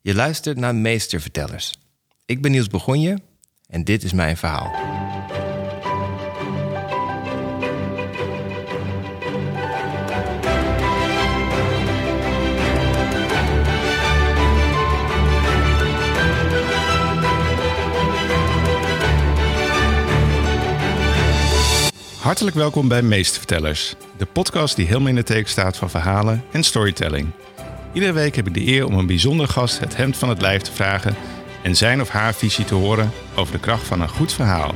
Je luistert naar Meestervertellers. Ik ben Niels Begonje en dit is mijn verhaal. Hartelijk welkom bij Meestervertellers, de podcast die helemaal in de teken staat van verhalen en storytelling. Iedere week heb ik de eer om een bijzondere gast het hemd van het lijf te vragen en zijn of haar visie te horen over de kracht van een goed verhaal.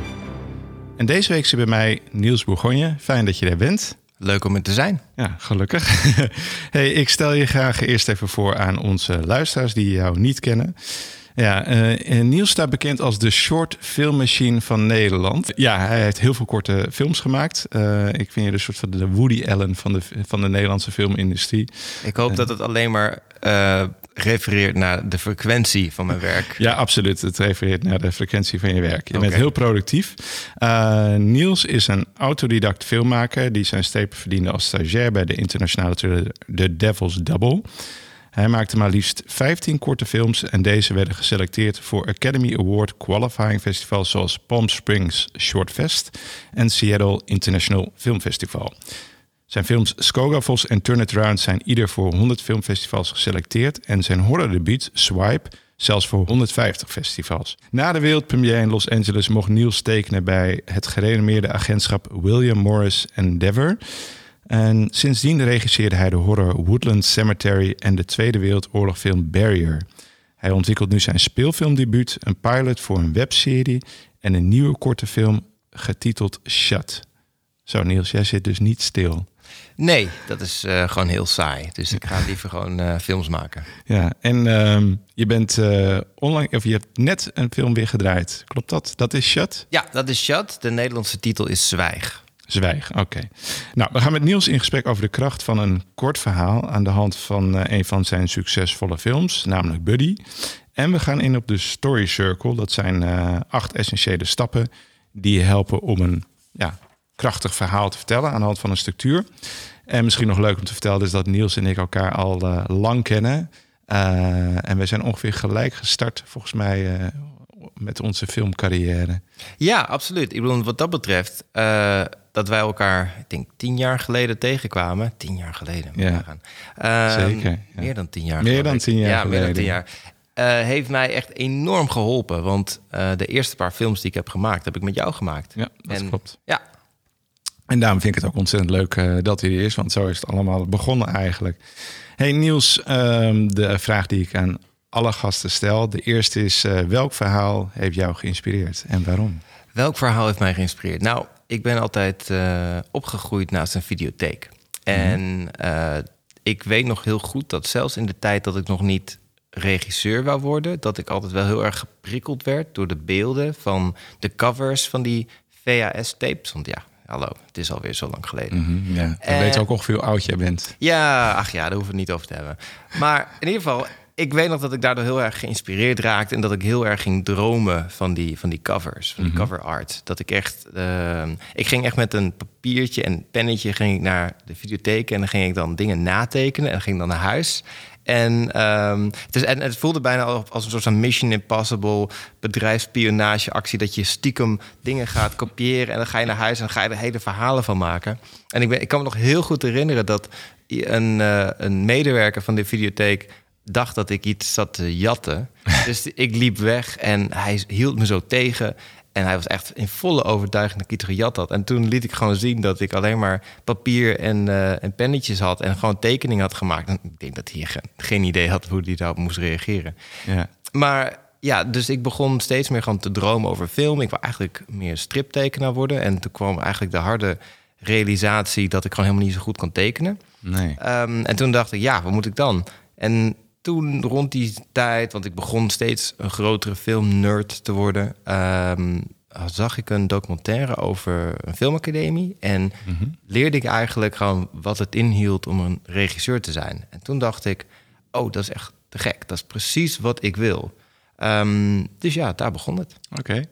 En deze week zit bij mij Niels Bourgogne. Fijn dat je er bent. Leuk om er te zijn. Ja, gelukkig. hey, ik stel je graag eerst even voor aan onze luisteraars die jou niet kennen. Ja, uh, Niels staat bekend als de short filmmachine van Nederland. Ja, hij heeft heel veel korte films gemaakt. Uh, ik vind je de soort van de Woody Allen van de, van de Nederlandse filmindustrie. Ik hoop uh, dat het alleen maar refereert naar de frequentie van mijn werk. Ja, absoluut. Het refereert naar de frequentie van je werk. Je okay. bent heel productief. Uh, Niels is een autodidact filmmaker die zijn stepen verdiende als stagiair bij de internationale The Devil's Double. Hij maakte maar liefst 15 korte films en deze werden geselecteerd voor Academy Award qualifying festivals zoals Palm Springs Short Fest en Seattle International Film Festival. Zijn films Skogafos en Turn It Around zijn ieder voor 100 filmfestivals geselecteerd en zijn horrordebuut Swipe zelfs voor 150 festivals. Na de wereldpremière in Los Angeles mocht Niels tekenen bij het gerenommeerde agentschap William Morris Endeavor. En sindsdien regisseerde hij de horror Woodland Cemetery en de Tweede Wereldoorlogfilm Barrier. Hij ontwikkelt nu zijn speelfilmdebuut, een pilot voor een webserie en een nieuwe korte film getiteld Shut. Zo Niels, jij zit dus niet stil. Nee, dat is uh, gewoon heel saai. Dus ik ga liever gewoon uh, films maken. Ja, en uh, je bent uh, online, of je hebt net een film weer gedraaid. Klopt dat? Dat is Shut? Ja, dat is Shut. De Nederlandse titel is Zwijg. Zwijg, oké. Nou, we gaan met Niels in gesprek over de kracht van een kort verhaal aan de hand van uh, een van zijn succesvolle films, namelijk Buddy. En we gaan in op de Story Circle. Dat zijn uh, acht essentiële stappen die helpen om een ja, krachtig verhaal te vertellen aan de hand van een structuur. En misschien nog leuk om te vertellen is dat Niels en ik elkaar al uh, lang kennen. en we zijn ongeveer gelijk gestart, volgens mij, met onze filmcarrière. Ja, absoluut. Ik bedoel, wat dat betreft, dat wij elkaar, ik denk, tien jaar geleden tegenkwamen. Tien jaar geleden, ja. Uh, Zeker. Ja. Meer dan tien jaar Meer dan tien jaar ja, geleden. meer dan tien jaar. Uh, heeft mij echt enorm geholpen. Want uh, de eerste paar films die ik heb gemaakt, heb ik met jou gemaakt. Ja, dat en, klopt. Ja. En daarom vind ik het ook ontzettend leuk uh, dat hij er is. Want zo is het allemaal begonnen eigenlijk. Hey Niels, um, de vraag die ik aan alle gasten stel. De eerste is, welk verhaal heeft jou geïnspireerd en waarom? Welk verhaal heeft mij geïnspireerd? Nou, ik ben altijd uh, opgegroeid naast een videotheek. En mm -hmm. uh, ik weet nog heel goed dat zelfs in de tijd dat ik nog niet regisseur wou worden, dat ik altijd wel heel erg geprikkeld werd door de beelden van de covers van die VHS-tapes. Want ja, hallo, het is alweer zo lang geleden. Mm -hmm, ja, je weet ook ongeveer hoe oud jij bent. Ja, ach ja, daar hoeven we het niet over te hebben. Maar in ieder geval, ik weet nog dat ik daardoor heel erg geïnspireerd raakte... en dat ik heel erg ging dromen van die, van die covers, van die mm -hmm. cover art. Dat ik echt... Uh, ik ging echt met een papiertje en pennetje ging ik naar de videotheek... en dan ging ik dan dingen natekenen en ging dan naar huis... En, um, het is, en het voelde bijna als een soort van Mission Impossible bedrijfsspionageactie. Dat je stiekem dingen gaat kopiëren en dan ga je naar huis en dan ga je er hele verhalen van maken. En ik, ben, ik kan me nog heel goed herinneren dat een, uh, een medewerker van de videotheek dacht dat ik iets zat te jatten. dus ik liep weg en hij hield me zo tegen. En hij was echt in volle overtuiging dat ik iets gejat had. En toen liet ik gewoon zien dat ik alleen maar papier en, uh, en pennetjes had... en gewoon tekeningen had gemaakt. En ik denk dat hij geen, geen idee had hoe hij daarop moest reageren. Ja. Maar ja, dus ik begon steeds meer gewoon te dromen over film. Ik wou eigenlijk meer striptekenaar worden. En toen kwam eigenlijk de harde realisatie... dat ik gewoon helemaal niet zo goed kon tekenen. Nee. Um, en toen dacht ik, ja, wat moet ik dan? En toen rond die tijd, want ik begon steeds een grotere filmnerd te worden, um, zag ik een documentaire over een filmacademie. En Mhm. leerde ik eigenlijk gewoon wat het inhield om een regisseur te zijn. En toen dacht ik, oh, dat is echt te gek. Dat is precies wat ik wil. Um, dus ja, daar begon het. Oké. Okay.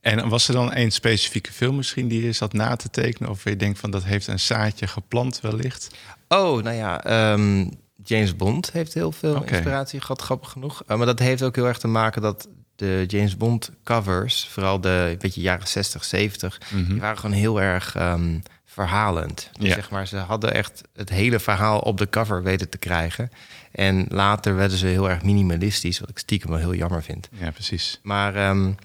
En was er dan een specifieke film misschien die je zat na te tekenen? Of je denkt van dat heeft een zaadje geplant wellicht? Oh, nou ja, um, James Bond heeft heel veel inspiratie gehad, grappig genoeg. Uh, maar dat heeft ook heel erg te maken dat de James Bond covers, vooral de beetje jaren 60, 70, mhm. die waren gewoon heel erg um, verhalend. Dus zeg maar, ze hadden echt het hele verhaal op de cover weten te krijgen. En later werden ze heel erg minimalistisch, wat ik stiekem wel heel jammer vind. Ja, precies. Maar um,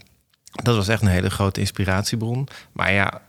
dat was echt een hele grote inspiratiebron. Maar ja,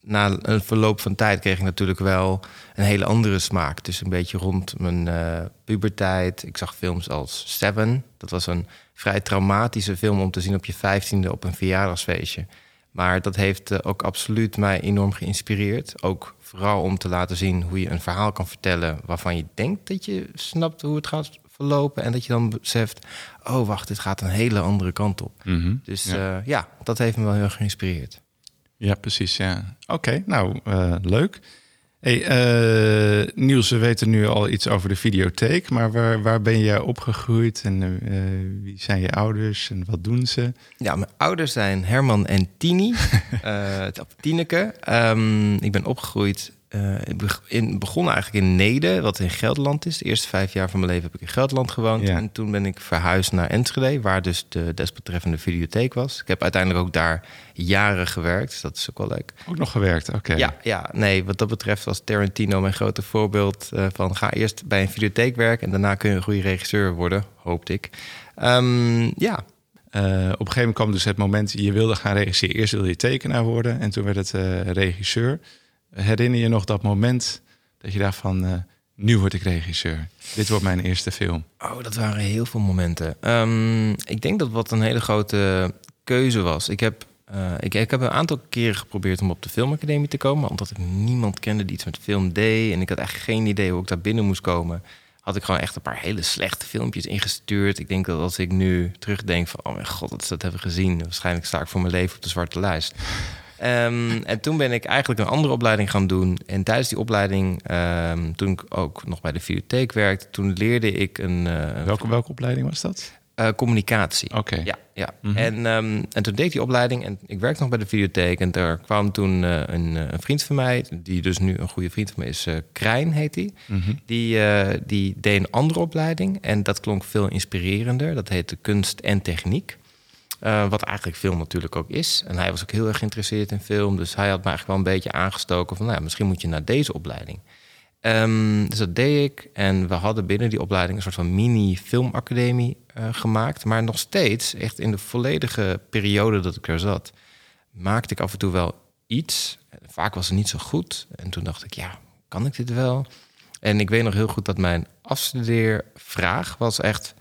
na een verloop van tijd kreeg ik natuurlijk wel een hele andere smaak. Dus een beetje rond mijn uh, puberteit. Ik zag films als Seven. Dat was een vrij traumatische film om te zien op je vijftiende op een verjaardagsfeestje. Maar dat heeft uh, ook absoluut mij enorm geïnspireerd. Ook vooral om te laten zien hoe je een verhaal kan vertellen waarvan je denkt dat je snapt hoe het gaat verlopen. En dat je dan beseft, oh wacht, dit gaat een hele andere kant op. Mhm. Dus ja. Uh, ja, dat heeft me wel heel geïnspireerd. Ja, precies. Ja. Oké, nou, uh, leuk. Hey, uh, Niels, we weten nu al iets over de videotheek, maar waar, waar ben jij opgegroeid en uh, wie zijn je ouders en wat doen ze? Ja, mijn ouders zijn Herman en Tini, uh, Tineke. Um, ik ben opgegroeid in, begonnen eigenlijk in Nede, wat in Gelderland is. De eerste vijf jaar van mijn leven heb ik in Gelderland gewoond. En toen ben ik verhuisd naar Enschede, waar dus de desbetreffende videotheek was. Ik heb uiteindelijk ook daar jaren gewerkt, dus dat is ook wel leuk. Ook nog gewerkt, oké. Ja, ja, nee, wat dat betreft was Tarantino mijn grote voorbeeld uh, van... ga eerst bij een videotheek werken en daarna kun je een goede regisseur worden, hoopte ik. Um, ja, uh, op een gegeven moment kwam dus het moment, je wilde gaan regisseren. Eerst wilde je tekenaar worden en toen werd het uh, regisseur. Herinner je nog dat moment dat je dacht van... Uh, nu word ik regisseur. Dit wordt mijn eerste film. Oh, dat waren heel veel momenten. Um, ik denk dat wat een hele grote keuze was. Ik heb, uh, ik, heb een aantal keren geprobeerd om op de filmacademie te komen... omdat ik niemand kende die iets met film deed... en ik had echt geen idee hoe ik daar binnen moest komen... had ik gewoon echt een paar hele slechte filmpjes ingestuurd. Ik denk dat als ik nu terugdenk van... oh mijn god, dat, dat hebben gezien. Waarschijnlijk sta ik voor mijn leven op de zwarte lijst. Um, en toen ben ik eigenlijk een andere opleiding gaan doen. En tijdens die opleiding, um, toen ik ook nog bij de bibliotheek werkte, toen leerde ik een. Uh, welke, welke opleiding was dat? Uh, communicatie. Oké. Ja, ja. Mm -hmm. en, um, en toen deed ik die opleiding en ik werkte nog bij de videotheek. En daar kwam toen uh, een, een, vriend van mij, die dus nu een goede vriend van me is, uh, Krijn heet hij. Mm -hmm. Die, die deed een andere opleiding en dat klonk veel inspirerender. Dat heette kunst en techniek. Uh, wat eigenlijk film natuurlijk ook is. En hij was ook heel erg geïnteresseerd in film. Dus hij had me eigenlijk wel een beetje aangestoken van... Nou, misschien moet je naar deze opleiding. Um, dus dat deed ik. En we hadden binnen die opleiding een soort van mini-filmacademie uh, gemaakt. Maar nog steeds, echt in de volledige periode dat ik er zat... maakte ik af en toe wel iets. Vaak was het niet zo goed. En toen dacht ik, ja, kan ik dit wel? En ik weet nog heel goed dat mijn afstudeervraag was echt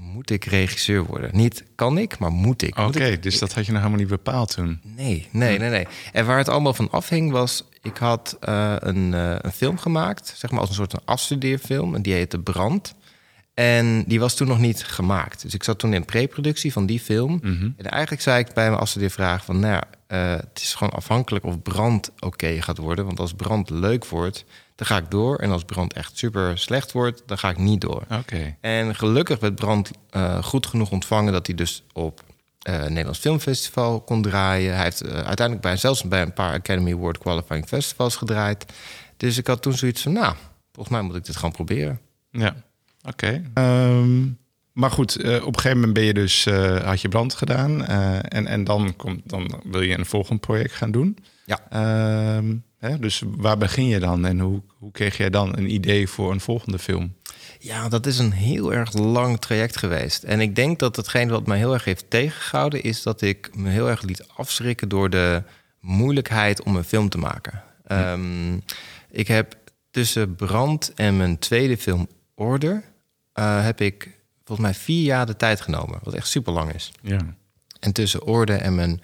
moet ik regisseur worden? Niet kan ik, maar moet ik. Oké, dus dat had je nog helemaal niet bepaald toen? Nee, nee, nee, nee. En waar het allemaal van afhing was... ik had uh, een, uh, een film gemaakt, zeg maar als een soort van afstudeerfilm... en die heette Brand. En die was toen nog niet gemaakt. Dus ik zat toen in preproductie van die film. Mm -hmm. En eigenlijk zei ik bij mijn afstudeervraag van... nou ja, uh, het is gewoon afhankelijk of Brand oké okay gaat worden. Want als Brand leuk wordt dan ga ik door. En als brand echt super slecht wordt, dan ga ik niet door. Oké. En gelukkig werd brand uh, goed genoeg ontvangen dat hij dus op uh, Nederlands Filmfestival kon draaien. Hij heeft uh, uiteindelijk bij, zelfs bij een paar Academy Award Qualifying Festivals gedraaid. Dus ik had toen zoiets van, nou, volgens mij moet ik dit gewoon proberen. Ja, oké. Okay. Um, maar goed, uh, op een gegeven moment ben je dus, uh, had je brand gedaan. Uh, en, en dan, komt, dan wil je een volgend project gaan doen. Ja. Ehm, Hè? Dus waar begin je dan en hoe, hoe kreeg jij dan een idee voor een volgende film? Ja, dat is een heel erg lang traject geweest. En ik denk dat hetgeen wat mij heel erg heeft tegengehouden... is dat ik me heel erg liet afschrikken door de moeilijkheid om een film te maken. Ja. Um, ik heb tussen Brand en mijn tweede film Order... Uh, heb ik volgens mij vier jaar de tijd genomen. Wat echt super lang is. Ja. En tussen Orde en mijn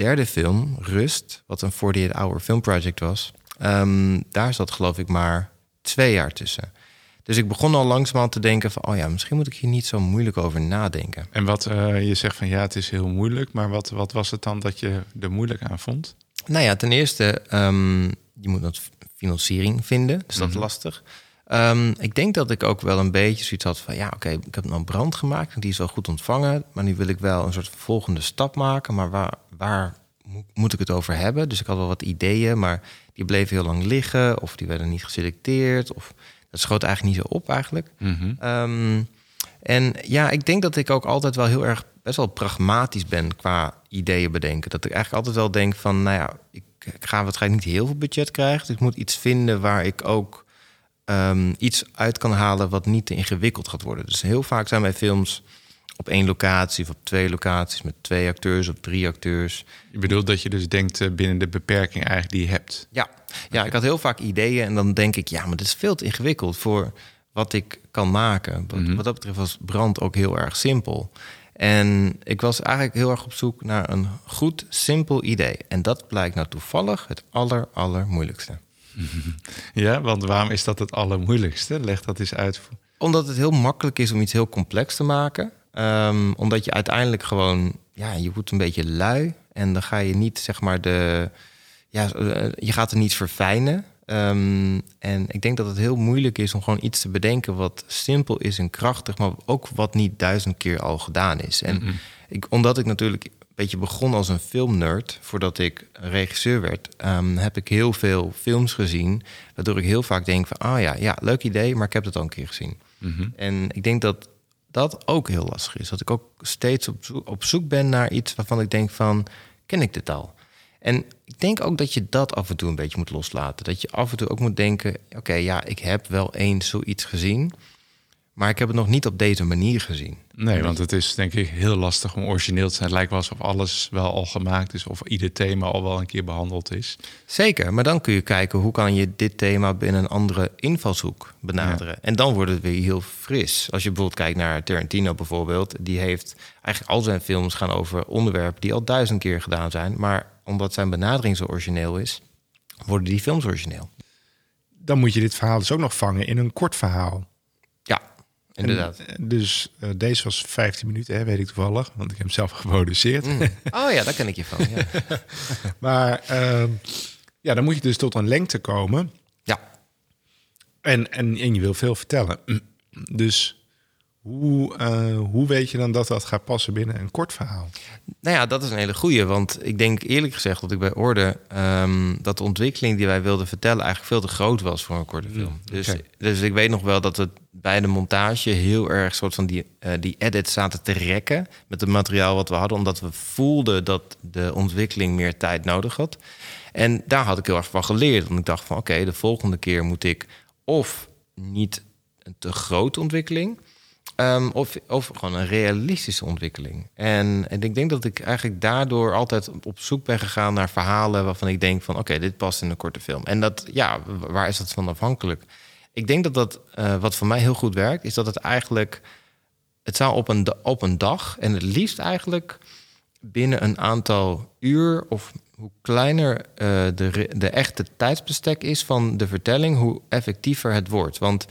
derde film, Rust, wat een 48-hour filmproject was, um, daar zat geloof ik maar twee jaar tussen. Dus ik begon al langzamerhand te denken van... oh ja, misschien moet ik hier niet zo moeilijk over nadenken. En wat uh, je zegt van ja, het is heel moeilijk... maar wat, wat was het dan dat je er moeilijk aan vond? Nou ja, ten eerste, um, je moet dat financiering vinden. Dus dat is mm -hmm. lastig. Um, ik denk dat ik ook wel een beetje zoiets had van... ja, oké, okay, ik heb nou brand gemaakt en die is wel goed ontvangen... maar nu wil ik wel een soort volgende stap maken... maar waar, waar moet ik het over hebben? Dus ik had wel wat ideeën, maar die bleven heel lang liggen... of die werden niet geselecteerd... of Dat schoot eigenlijk niet zo op eigenlijk. Mhm. Ehm, en ja, ik denk dat ik ook altijd wel heel erg best wel pragmatisch ben qua ideeën bedenken. Dat ik eigenlijk altijd wel denk van, nou ja, ik, ik ga waarschijnlijk niet heel veel budget krijgen. Dus ik moet iets vinden waar ik ook ehm, iets uit kan halen wat niet te ingewikkeld gaat worden. Dus heel vaak zijn mijn films op één locatie of op twee locaties met twee acteurs of drie acteurs. Je bedoelt dat je dus denkt eh, binnen de beperking eigenlijk die je hebt. Ja, ja ik had heel vaak ideeën en dan denk ik, ja, maar dit is veel te ingewikkeld voor wat ik kan maken. Wat, Mhm. wat dat betreft was Brand ook heel erg simpel. En ik was eigenlijk heel erg op zoek naar een goed, simpel idee. En dat blijkt nou toevallig het aller, aller moeilijkste. Ja, want waarom is dat het allermoeilijkste? Leg dat eens uit. Omdat het heel makkelijk is om iets heel complex te maken. Ehm, omdat je uiteindelijk gewoon, ja, je wordt een beetje lui. En dan ga je niet, zeg maar, de. Ja, eh, je gaat er niet verfijnen. Ehm, en ik denk dat het heel moeilijk is om gewoon iets te bedenken wat simpel is en krachtig, maar ook wat niet duizend keer al gedaan is. En ik, omdat ik natuurlijk beetje begon als een filmnerd, voordat ik regisseur werd, ehm, heb ik heel veel films gezien, waardoor ik heel vaak denk van, ah ja, ja, leuk idee, maar ik heb het al een keer gezien. Mhm. En ik denk dat dat ook heel lastig is. Dat ik ook steeds op zoek, op zoek ben naar iets waarvan ik denk van, ken ik dit al? En ik denk ook dat je dat af en toe een beetje moet loslaten. Dat je af en toe ook moet denken, oké, ja, ik heb wel eens zoiets gezien, maar ik heb het nog niet op deze manier gezien. Nee, want het is denk ik heel lastig om origineel te zijn. Het lijkt wel alsof alles wel al gemaakt is of ieder thema al wel een keer behandeld is. Zeker, maar dan kun je kijken hoe kan je dit thema binnen een andere invalshoek benaderen. En dan wordt het weer heel fris. Als je bijvoorbeeld kijkt naar Tarantino bijvoorbeeld, die heeft eigenlijk al zijn films gaan over onderwerpen die al duizend keer gedaan zijn, maar omdat zijn benadering zo origineel is, worden die films origineel. Dan moet je dit verhaal dus ook nog vangen in een kort verhaal. Inderdaad. En, eh, dus eh, deze was 15 minuten, hè, weet ik toevallig, want ik heb hem zelf geproduceerd. Mm. Oh ja, daar ken ik je van. Ja. Maar ehm, ja, dan moet je dus tot een lengte komen. ja. En, en, en je wil veel vertellen. Dus hoe, eh, hoe weet je dan dat dat gaat passen binnen een kort verhaal? Nou ja, dat is een hele goeie. Want ik denk eerlijk gezegd dat ik bij Orde... ehm, dat de ontwikkeling die wij wilden vertellen... eigenlijk veel te groot was voor een korte film. Dus, dus ik weet nog wel dat het bij de montage... heel erg soort van die, eh, die edits zaten te rekken... met het materiaal wat we hadden. Omdat we voelden dat de ontwikkeling meer tijd nodig had. En daar had ik heel erg van geleerd. Want ik dacht van oké, de volgende keer moet ik... of niet een te grote ontwikkeling... Ehm, of, of gewoon een realistische ontwikkeling. En, en ik denk dat ik eigenlijk daardoor altijd op zoek ben gegaan naar verhalen waarvan ik denk van oké, dit past in een korte film. En dat, ja, waar is dat van afhankelijk? Ik denk dat dat, eh, wat voor mij heel goed werkt, is dat het eigenlijk, het zou op een, op een dag en het liefst eigenlijk binnen een aantal uur of hoe kleiner eh, de, de echte tijdsbestek is van de vertelling, hoe effectiever het wordt. Want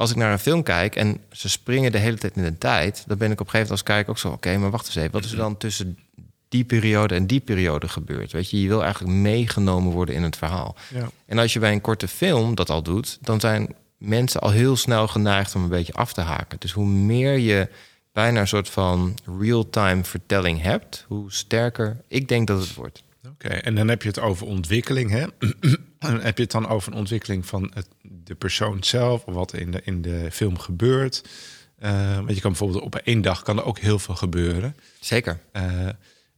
als ik naar een film kijk en ze springen de hele tijd in de tijd, dan ben ik op een gegeven moment als kijker ook zo: oké, maar wacht eens even, wat is er dan tussen die periode en die periode gebeurd? Weet je, je wil eigenlijk meegenomen worden in het verhaal. Ja. En als je bij een korte film dat al doet, dan zijn mensen al heel snel geneigd om een beetje af te haken. Dus hoe meer je bijna een soort van real-time vertelling hebt, hoe sterker ik denk dat het wordt. Oké, en dan heb je het over ontwikkeling, hè? En heb je het dan over een ontwikkeling van het, de persoon zelf, of wat in de, in de film gebeurt? Eh, want je kan bijvoorbeeld op één dag kan er ook heel veel gebeuren. Zeker. Eh,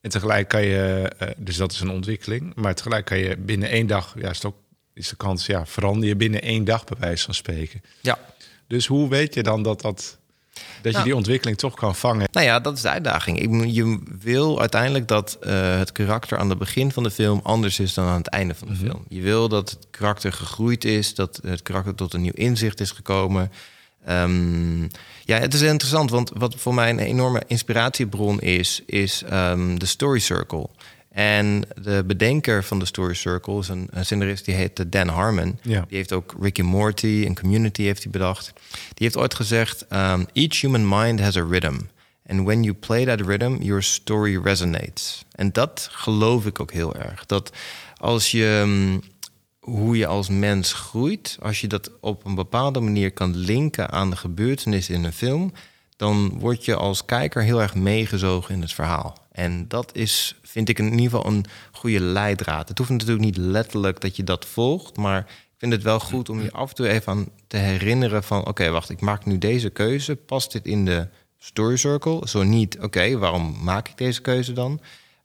en tegelijk kan je, eh, dus dat is een ontwikkeling, maar tegelijk kan je binnen één dag, ja, is, ook, is de kans, ja, verander je binnen één dag bij wijze van spreken. Ja. Dus hoe weet je dan dat, dat, dat je Nou. die ontwikkeling toch kan vangen? Nou ja, dat is de uitdaging. Ik, je wil uiteindelijk dat eh, het karakter aan het begin van de film anders is dan aan het einde van de film. Je wil dat het karakter gegroeid is, dat het karakter tot een nieuw inzicht is gekomen. Ehm, ja, het is interessant, want wat voor mij een enorme inspiratiebron is, is ehm, de Story Circle. En de bedenker van de Story Circle is een, een scenarist die heet Dan Harmon. Ja. Die heeft ook Rick and Morty en Community heeft hij bedacht. Die heeft ooit gezegd: um, Each human mind has a rhythm. And when you play that rhythm, your story resonates. En dat geloof ik ook heel erg. Dat als je um, hoe je als mens groeit, als je dat op een bepaalde manier kan linken aan de gebeurtenissen in een film, dan word je als kijker heel erg meegezogen in het verhaal. En dat is, vind ik in ieder geval een goede leidraad. Het hoeft natuurlijk niet letterlijk dat je dat volgt, maar ik vind het wel goed om je af en toe even aan te herinneren van... oké, wacht, ik maak nu deze keuze. Past dit in de story circle? Zo niet, oké, waarom maak ik deze keuze dan?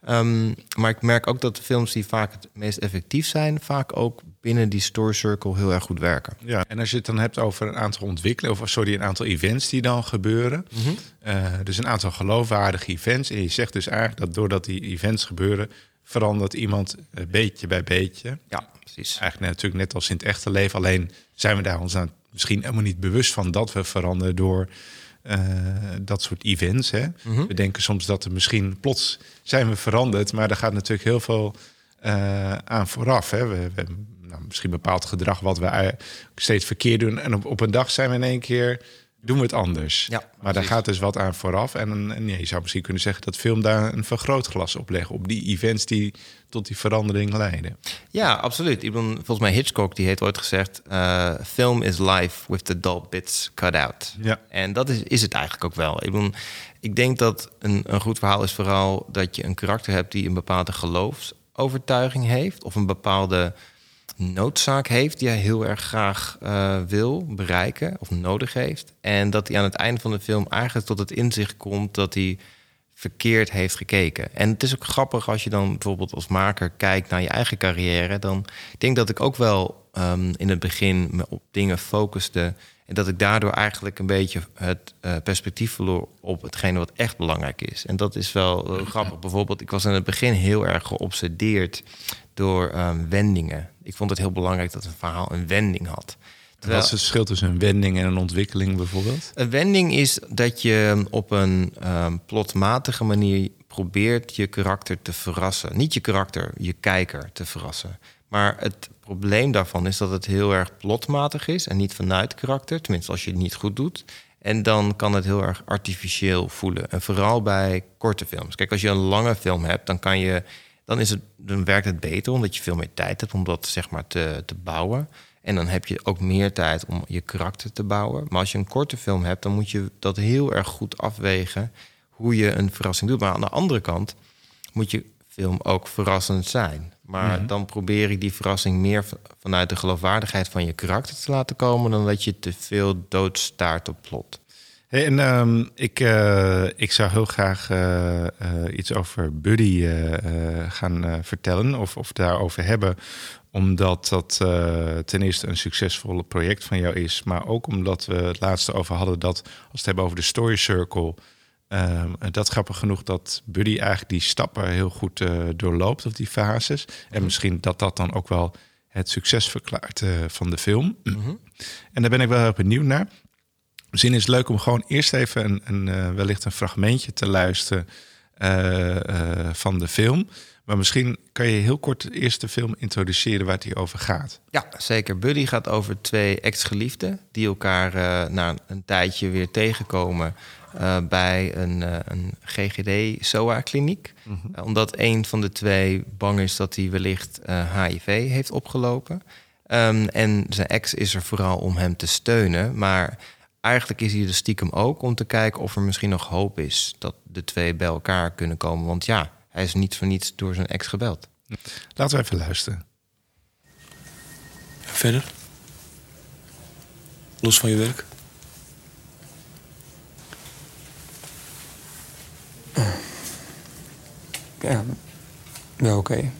Ehm, maar ik merk ook dat de films die vaak het meest effectief zijn... vaak ook binnen die story circle heel erg goed werken. Ja, en als je het dan hebt over een aantal ontwikkelingen... of sorry, een aantal events die dan gebeuren... Mhm. Eh, dus een aantal geloofwaardige events... en je zegt dus eigenlijk dat doordat die events gebeuren... verandert iemand uh, beetje bij beetje. Ja, precies. Eigenlijk natuurlijk net als in het echte leven... alleen zijn we daar ons aan misschien helemaal niet bewust van... dat we veranderen door uh, dat soort events. Hè? Mhm. We denken soms dat er misschien plots zijn we veranderd, maar daar gaat natuurlijk heel veel uh, aan vooraf. Hè? We, we nou, misschien bepaald gedrag wat we steeds verkeerd doen. En op, op een dag zijn we in één keer doen we het anders. Ja, maar daar gaat dus wat aan vooraf. En, en je zou misschien kunnen zeggen dat film daar een vergrootglas op leggen. Op die events die tot die verandering leiden. Ja, absoluut. Ik bedoel, volgens mij Hitchcock die heeft ooit gezegd... Uh, film is life with the dull bits cut out. Ja. En dat is, is het eigenlijk ook wel. Ik, bedoel, ik denk dat een, een goed verhaal is vooral dat je een karakter hebt... die een bepaalde geloofsovertuiging heeft... of een bepaalde noodzaak heeft die hij heel erg graag uh, wil bereiken of nodig heeft. En dat hij aan het einde van de film eigenlijk tot het inzicht komt dat hij verkeerd heeft gekeken. En het is ook grappig als je dan bijvoorbeeld als maker kijkt naar je eigen carrière. Dan ik denk dat ik ook wel um, in het begin me op dingen focuste. En dat ik daardoor eigenlijk een beetje het uh, perspectief verloor op hetgene wat echt belangrijk is. En dat is wel uh, grappig. Bijvoorbeeld, ik was in het begin heel erg geobsedeerd door um, wendingen. Ik vond het heel belangrijk dat een verhaal een wending had. Terwijl, Wat is het verschil tussen een wending en een ontwikkeling bijvoorbeeld? Een wending is dat je op een um, plotmatige manier probeert je karakter te verrassen. Niet je karakter, je kijker te verrassen. Maar het probleem daarvan is dat het heel erg plotmatig is en niet vanuit karakter. Tenminste, als je het niet goed doet. En dan kan het heel erg artificieel voelen. En vooral bij korte films. Kijk, als je een lange film hebt, dan kan je dan, is het, dan werkt het beter omdat je veel meer tijd hebt om dat zeg maar te, te bouwen. En dan heb je ook meer tijd om je karakter te bouwen. Maar als je een korte film hebt, dan moet je dat heel erg goed afwegen hoe je een verrassing doet. Maar aan de andere kant moet je film ook verrassend zijn. Maar mm -hmm. dan probeer ik die verrassing meer vanuit de geloofwaardigheid van je karakter te laten komen dan dat je te veel doodstaart op plot. Hey, en um, ik, uh, ik zou heel graag uh, uh, iets over Buddy gaan vertellen of, of daarover hebben. Omdat dat ten eerste een succesvolle project van jou is. Maar ook omdat we het laatste over hadden dat als we het hebben over de Story Circle. Um, dat grappig genoeg dat Buddy eigenlijk die stappen heel goed doorloopt of die fases. En misschien dat dat dan ook wel het succes verklaart van de film. Mhm. En daar ben ik wel heel benieuwd naar. Misschien is het leuk om gewoon eerst even een, een uh, wellicht een fragmentje te luisteren uh, uh, van de film. Maar misschien kan je heel kort eerst de film introduceren waar het hier over gaat. Ja, zeker. Buddy gaat over twee ex-geliefden die elkaar na een tijdje weer tegenkomen bij een, een GGD-SOA-kliniek. Mm -hmm. omdat een van de twee bang is dat hij wellicht HIV heeft opgelopen. Um, en zijn ex is er vooral om hem te steunen, maar eigenlijk is hij er stiekem ook om te kijken of er misschien nog hoop is dat de twee bij elkaar kunnen komen. Want ja, hij is niet voor niets door zijn ex gebeld. Laten we even luisteren. Verder? Los van je werk? Ja, ja oké. Okay.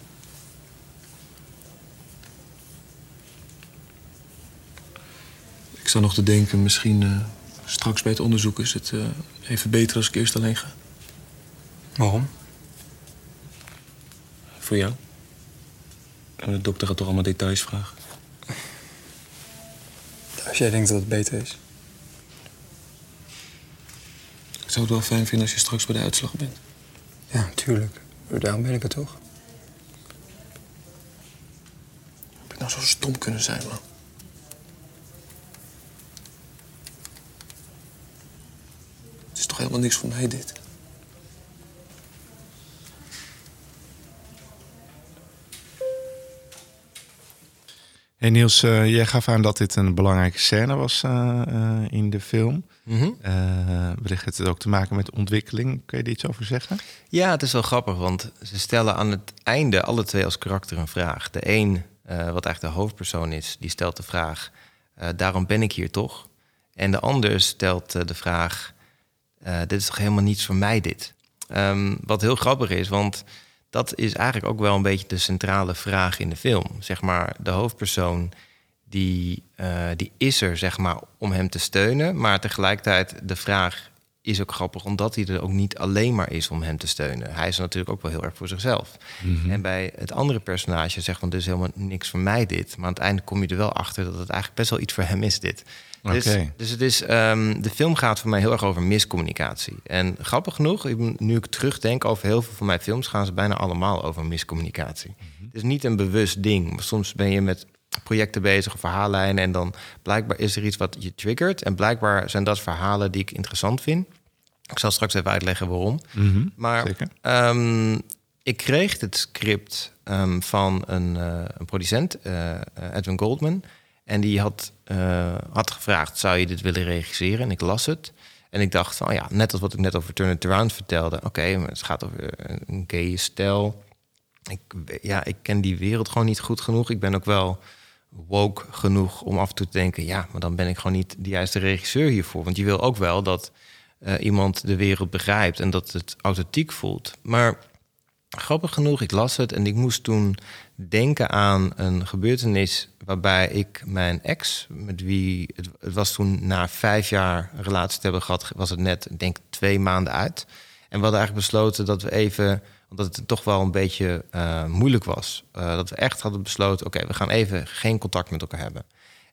Sta nog te denken, misschien uh, straks bij het onderzoek is het uh, even beter als ik eerst alleen ga. Waarom? Voor jou. En de dokter gaat toch allemaal details vragen. Als jij denkt dat het beter is. Ik zou het wel fijn vinden als je straks bij de uitslag bent. Ja, tuurlijk. Daarom ben ik er toch. Heb ik nou zo stom kunnen zijn, man? Het is toch helemaal niks voor mij, dit? Hey Niels, uh, jij gaf aan dat dit een belangrijke scène was uh, uh, in de film. Mm -hmm. wellicht heeft het ook te maken met ontwikkeling. Kun je er iets over zeggen? Ja, het is wel grappig, want ze stellen aan het einde alle twee als karakter een vraag. De een wat eigenlijk de hoofdpersoon is, die stelt de vraag: daarom ben ik hier toch? En de ander stelt de vraag: dit is toch helemaal niets voor mij, dit? Ehm, wat heel grappig is, want dat is eigenlijk ook wel een beetje de centrale vraag in de film. Zeg maar, de hoofdpersoon die, uh, die is er zeg maar, om hem te steunen. Maar tegelijkertijd de vraag is ook grappig, omdat hij er ook niet alleen maar is om hem te steunen. Hij is natuurlijk ook wel heel erg voor zichzelf. Mhm. En bij het andere personage zegt van, dus helemaal niks voor mij dit. Maar aan het einde kom je er wel achter dat het eigenlijk best wel iets voor hem is dit. Dus, dus het is, um, de film gaat voor mij heel erg over miscommunicatie. En grappig genoeg, nu ik terugdenk over heel veel van mijn films, gaan ze bijna allemaal over miscommunicatie. Mhm. Het is niet een bewust ding. Soms ben je met projecten bezig of verhaallijnen en dan blijkbaar is er iets wat je triggert. En blijkbaar zijn dat verhalen die ik interessant vind. Ik zal straks even uitleggen waarom. Mhm, maar um, ik kreeg het script um, van een, uh, een producent, uh, Edwin Goldman. En die had, uh, had gevraagd, zou je dit willen regisseren? En ik las het. En ik dacht van, ja, net als wat ik net over Turn It Around vertelde. Oké, okay, het gaat over een gay stijl. Ik, ja, ik ken die wereld gewoon niet goed genoeg. Ik ben ook wel woke genoeg om af en toe te denken... ja, maar dan ben ik gewoon niet de juiste regisseur hiervoor. Want je wil ook wel dat uh, iemand de wereld begrijpt... en dat het authentiek voelt. Maar grappig genoeg, ik las het en ik moest toen denken aan een gebeurtenis waarbij ik mijn ex, met wie het, het, was toen na vijf jaar een relatie te hebben gehad, was het net, denk twee maanden uit. En we hadden eigenlijk besloten dat we even, omdat het toch wel een beetje uh, moeilijk was, uh, dat we echt hadden besloten: oké, we gaan even geen contact met elkaar hebben.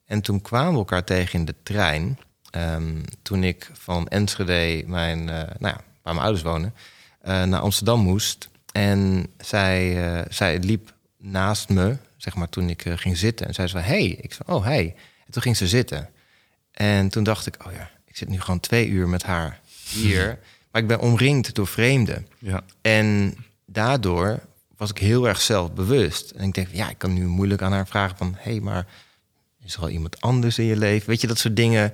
En toen kwamen we elkaar tegen in de trein. Um, toen ik van Enschede, mijn, uh, nou ja, waar mijn ouders wonen, naar Amsterdam moest. En zij, zij liep naast me, zeg maar, toen ik ging zitten. En zei ze van, hey. Ik zei, oh, hey. En toen ging ze zitten. En toen dacht ik, oh ja, ik zit nu gewoon twee uur met haar hier. maar ik ben omringd door vreemden. Ja. En daardoor was ik heel erg zelfbewust. En ik denk, ja, ik kan nu moeilijk aan haar vragen van... hé, hey, maar is er al iemand anders in je leven? Weet je, dat soort dingen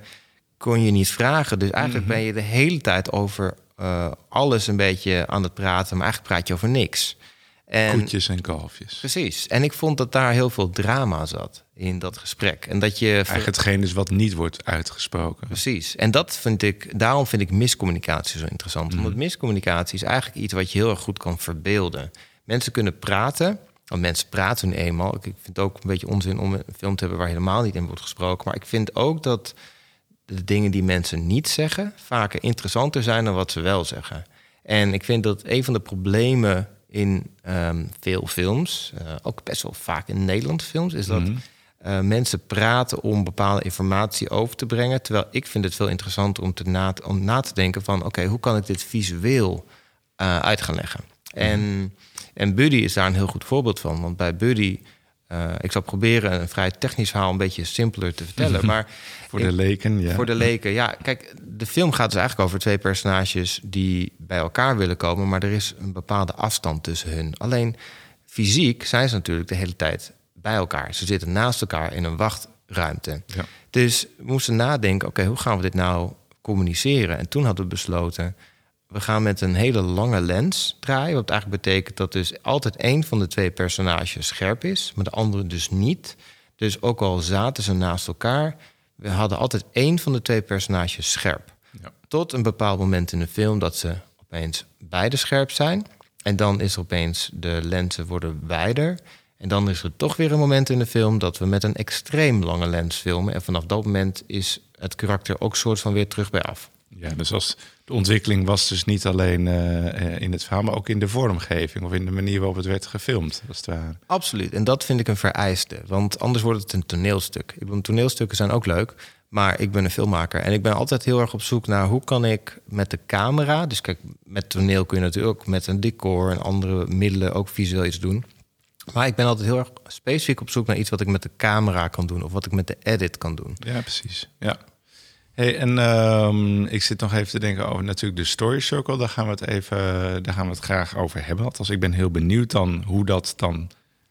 kon je niet vragen. Dus eigenlijk mhm. ben je de hele tijd over uh, alles een beetje aan het praten... maar eigenlijk praat je over niks. En, Koetjes en kalfjes. Precies. En ik vond dat daar heel veel drama zat in dat gesprek. En dat je. Eigenlijk hetgeen is wat niet wordt uitgesproken. Precies. En dat vind ik, daarom vind ik miscommunicatie zo interessant. Mm. Want miscommunicatie is eigenlijk iets wat je heel erg goed kan verbeelden. Mensen kunnen praten. Want mensen praten nu eenmaal. Ik vind het ook een beetje onzin om een film te hebben waar helemaal niet in wordt gesproken. Maar ik vind ook dat de dingen die mensen niet zeggen vaker interessanter zijn dan wat ze wel zeggen. En ik vind dat een van de problemen in um, veel films, uh, ook best wel vaak in Nederlandse films, is dat mm uh, mensen praten om bepaalde informatie over te brengen. Terwijl ik vind het veel interessanter om, te na, om na te denken van... oké, hoe kan ik dit visueel uh, uit gaan leggen? Mm En, en Buddy is daar een heel goed voorbeeld van. Want bij Buddy uh, ik zal proberen een vrij technisch verhaal een beetje simpeler te vertellen. Maar voor de leken, ja. Voor de leken, ja. Kijk, de film gaat dus eigenlijk over twee personages die bij elkaar willen komen, maar er is een bepaalde afstand tussen hun. Alleen fysiek zijn ze natuurlijk de hele tijd bij elkaar. Ze zitten naast elkaar in een wachtruimte. Ja. Dus we moesten nadenken: oké, hoe gaan we dit nou communiceren? En toen hadden we besloten we gaan met een hele lange lens draaien. Wat eigenlijk betekent dat dus altijd één van de twee personages scherp is, maar de andere dus niet. Dus ook al zaten ze naast elkaar, we hadden altijd één van de twee personages scherp. Ja. Tot een bepaald moment in de film dat ze opeens beide scherp zijn. En dan is er opeens de lenzen worden wijder. En dan is er toch weer een moment in de film dat we met een extreem lange lens filmen. En vanaf dat moment is het karakter ook soort van weer terug bij af. Ja, dus als de ontwikkeling was dus niet alleen uh, in het verhaal, maar ook in de vormgeving of in de manier waarop het werd gefilmd. Als het ware. Absoluut. En dat vind ik een vereiste. Want anders wordt het een toneelstuk. Ik bedoel, toneelstukken zijn ook leuk. Maar ik ben een filmmaker en ik ben altijd heel erg op zoek naar hoe kan ik met de camera. Dus kijk, met toneel kun je natuurlijk ook met een decor en andere middelen ook visueel iets doen. Maar ik ben altijd heel erg specifiek op zoek naar iets wat ik met de camera kan doen of wat ik met de edit kan doen. Ja, precies. Ja. Hey, en um, ik zit nog even te denken over natuurlijk de Story Circle. Daar gaan we het even, daar gaan we het graag over hebben. Althans, ik ben heel benieuwd dan hoe dat dan,